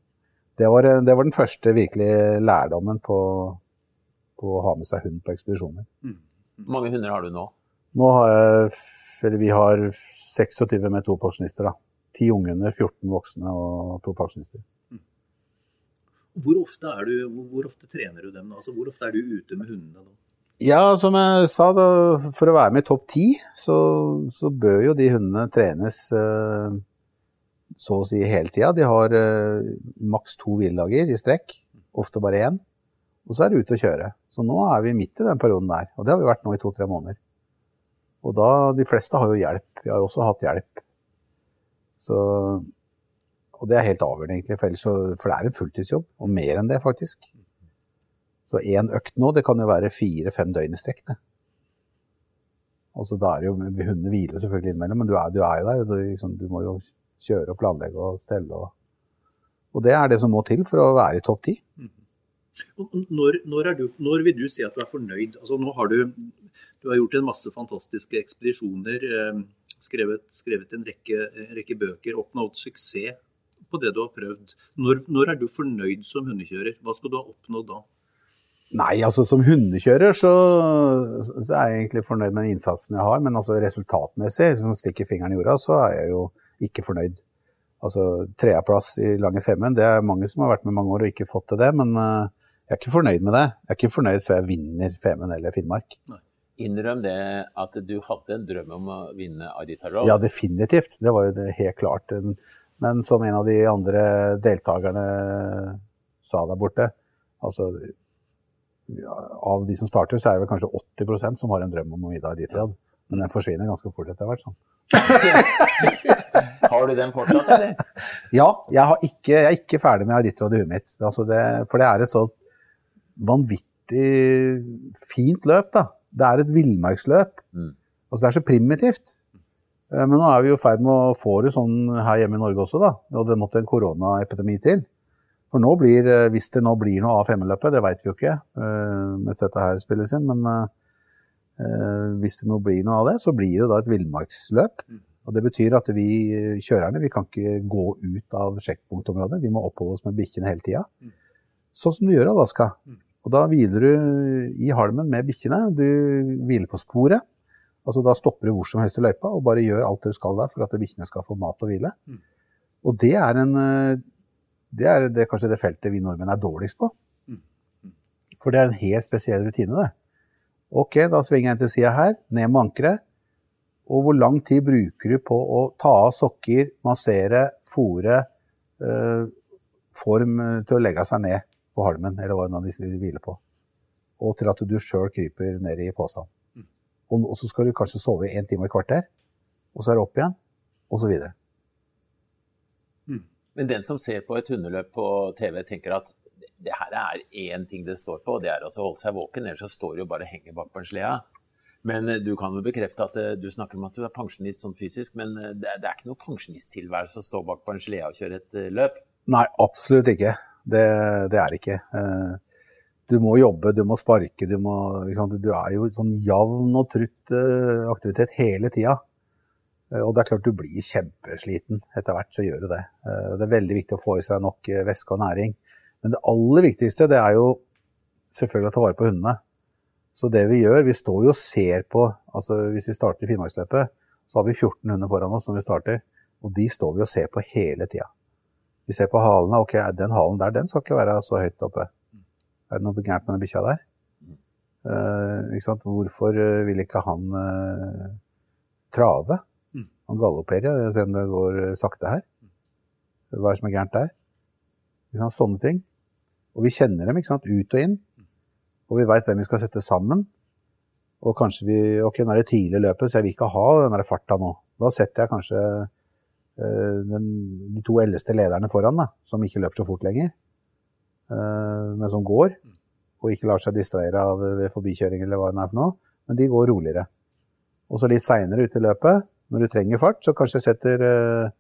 Det var, det var den første virkelige lærdommen på, på å ha med seg hund på ekspedisjoner. Hvor mange hunder har du nå? Nå har jeg, eller vi har 26 med to pensjonister. da. Ti unghunder, 14 voksne og to pensjonister. Hvor ofte, du, hvor ofte trener du dem? Altså, hvor ofte er du ute med hundene nå? Ja, som jeg sa, da, for å være med i topp ti, så, så bør jo de hundene trenes eh, så å si hele tida. De har eh, maks to hviledager i strekk, ofte bare én. Og så er det ute å kjøre. Så nå er vi midt i den perioden der. Og det har vi vært nå i to-tre måneder. Og da, de fleste har jo hjelp. Vi har jo også hatt hjelp. Så, og det er helt avgjørende, egentlig. For, ellers for det er en fulltidsjobb, og mer enn det, faktisk. Så én økt nå, det kan jo være fire-fem døgn i strekk, det. Altså, da er jo, Hundene hviler selvfølgelig innimellom, men du er, du er jo der. Du, liksom, du, må jo kjøre og planlegge og stelle. Og, og det er det som må til for å være i topp ti. Og Når, når, du, når vil du si at du er fornøyd? Altså, nå har du, du har gjort en masse fantastiske ekspedisjoner, eh, skrevet, skrevet en, rekke, en rekke bøker, oppnådd suksess på det du har prøvd. Når, når er du fornøyd som hundekjører? Hva skal du ha oppnådd da? Nei, altså som hundekjører så, så er jeg egentlig fornøyd med den innsatsen jeg har. Men altså resultatmessig, som stikker fingeren i jorda, så er jeg jo ikke fornøyd. Altså tredjeplass i lange femmen, det er mange som har vært med mange år og ikke fått til det. Men uh, jeg er ikke fornøyd med det. Jeg er ikke fornøyd før jeg vinner Femund eller Finnmark. Innrøm det at du hadde en drøm om å vinne Iditarod. Ja, definitivt. Det var jo det helt klart. Men som en av de andre deltakerne sa der borte, altså av de som starter, så er det vel kanskje 80% som har en drøm om å vinne Iditarod. Men den forsvinner ganske fort etter hvert. sånn. har du den fortsatt, eller? *laughs* Ja, jeg, ikke, jeg, er ikke ferdig med Iditarod i huet mitt. Altså det, for det er et så vanvittig fint løp, da. Det er et villmarksløp. Mm. Altså det er så primitivt. Eh, men nå er vi jo i ferd med å få det sånn her hjemme i Norge også, da. Og det måtte en koronaepidemi til. For nå blir, eh, hvis det nå blir noe av femmeløpet, det vet vi jo ikke uh, mens dette her spilles inn, men hvis det nå blir noe av det, så blir det da et villmarksløp. Og Det betyr at vi kjørerne vi kan ikke gå ut av sjekkpunktområdet, vi må oppholde oss med bikkjene hele tida. Sånn som du gjør i Alaska. Mm. Og Da hviler du i halmen med bikkjene, du hviler på sporet. Altså Da stopper du hvor som helst i løypa og bare gjør alt du skal der for at bikkjene skal få mat og hvile. Og det er en det er det, kanskje det feltet vi nordmenn er dårligst på. Mm. For det er en helt spesiell rutine, det. Ok, da svinger jeg til sida her, ned med ankeret. Og hvor lang tid bruker du på å ta av sokker, massere, fòre, eh, form til å legge seg ned på halmen, eller hva de hviler på. Og til at du sjøl kryper ned i posen. Mm. Og, så skal du kanskje sove i en time og et kvarter, og så er det opp igjen, og så videre. Men den som ser på et hundeløp på TV, tenker at det her er én ting det står på, og det er å holde seg våken. Ellers så står jo bare og henger bak på en slede. Men eh, du kan jo bekrefte at eh, du snakker om at du er pensjonist sånn fysisk, men eh, det er, det er ikke noe pensjonisttilværelse å stå bak på en slede og kjøre et løp? Nei, absolutt ikke. Det, det er ikke. Du må jobbe, du må sparke, du må Du er jo sånn jevn og trutt aktivitet hele tida. Eh, og det er klart du blir kjempesliten etter hvert, så gjør du det. Eh, det er veldig viktig å få i seg nok eh, væske og næring. Men det aller viktigste det er jo selvfølgelig å ta vare på hundene. Så det vi gjør, vi står jo og ser på altså Hvis vi starter Finnmarksløpet, så har vi 14 hunder foran oss når vi starter. Og de står vi og ser på hele tida. Vi ser på halene. Ok, den halen der, den skal ikke være så høyt oppe. Er det noe gærent med den bikkja der? Uh, Hvorfor vil ikke han uh, trave? Han galopperer, se om det går eh, sakte her. Hva er det som er gærent der? Sånne ting. Og vi kjenner dem ut og inn. Og vi veit hvem vi skal sette sammen. Og kanskje vi Ok, nå er det tidlig i løpet, så jeg vil ikke ha den der farta nå. Da setter jeg kanskje uh, den, de to eldste lederne foran, da, som ikke løper så fort lenger, men som går. Og ikke lar seg distrahere av ved forbikjøring eller hva det er for noe. Men de går roligere. Og så litt seinere ute i løpet, når du trenger fart, så kanskje setter uh,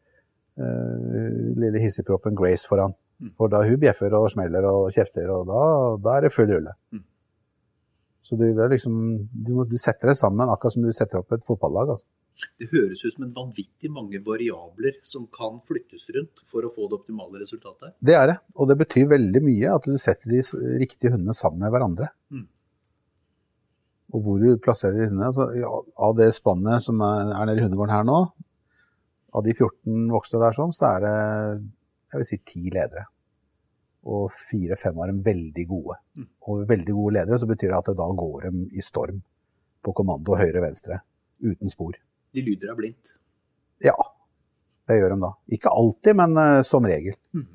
uh, lille hissigproppen Grace foran. Mm. For da hun bjeffer og smeller og kjefter, og da, da er det full rulle. Mm. Så du, liksom, du, du, setter det sammen akkurat som du setter opp et fotballag. Altså. Det høres ut som en vanvittig mange variabler som kan flyttes rundt for å få det optimale resultatet. Det er det, og det betyr veldig mye at du setter de riktige hundene sammen med hverandre. Mm. Og hvor du plasserer hundene. Altså, av det spannet som er, er nede i hundegården her nå, av de 14 voksne der sånn, så er det jeg vil si ti ledere. Og fire-fem av dem veldig gode. Mm. Og veldig gode ledere, så betyr det at det da går de i storm på kommando høyre-venstre, uten spor. De lyder deg blindt? Ja, det gjør de da. Ikke alltid, men uh, som regel. Mm.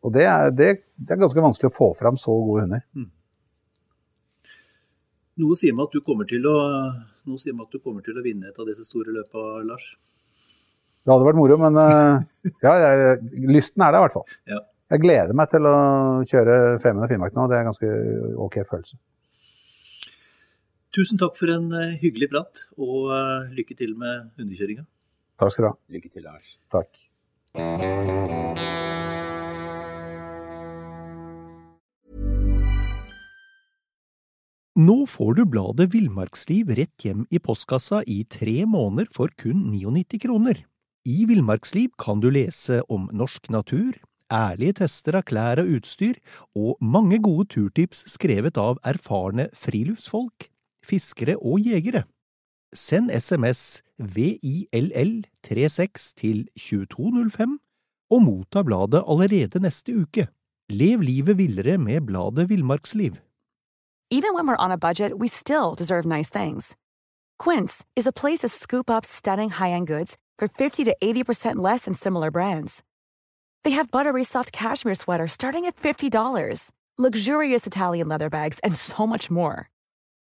Og det er, det, det er, ganske vanskelig å få fram så gode hunder. Mm. Noe sier meg at du kommer til å, noe sier meg at du kommer til å vinne et av disse store løpa, Lars. Det hadde vært moro, men uh, *laughs* ja, jeg, lysten er der i hvert fall. Ja. Jeg gleder meg til å kjøre Femund og Finnmark nå. Det er en ganske OK følelse. Tusen takk for en eh, hyggelig prat, og eh, lykke til med hundekjøringa. Takk skal du ha. Lykke til, Lars. Takk. Nå får du bladet Villmarksliv rett hjem i postkassa i tre måneder for kun 99 kroner. I Villmarksliv kan du lese om norsk natur, ærlige tester av klær og utstyr, og mange gode turtips skrevet av erfarne friluftsfolk, fiskere og jegere. Send SMS VILL36 til 2205 og motta bladet allerede neste uke. Lev livet villere med bladet Villmarksliv. Even when we're on a budget, we still deserve nice things. Quince is a place to scoop up stunning high-end goods for 50 to 80% less than similar brands. They have buttery soft cashmere sweaters starting at $50, luxurious Italian leather bags, and so much more.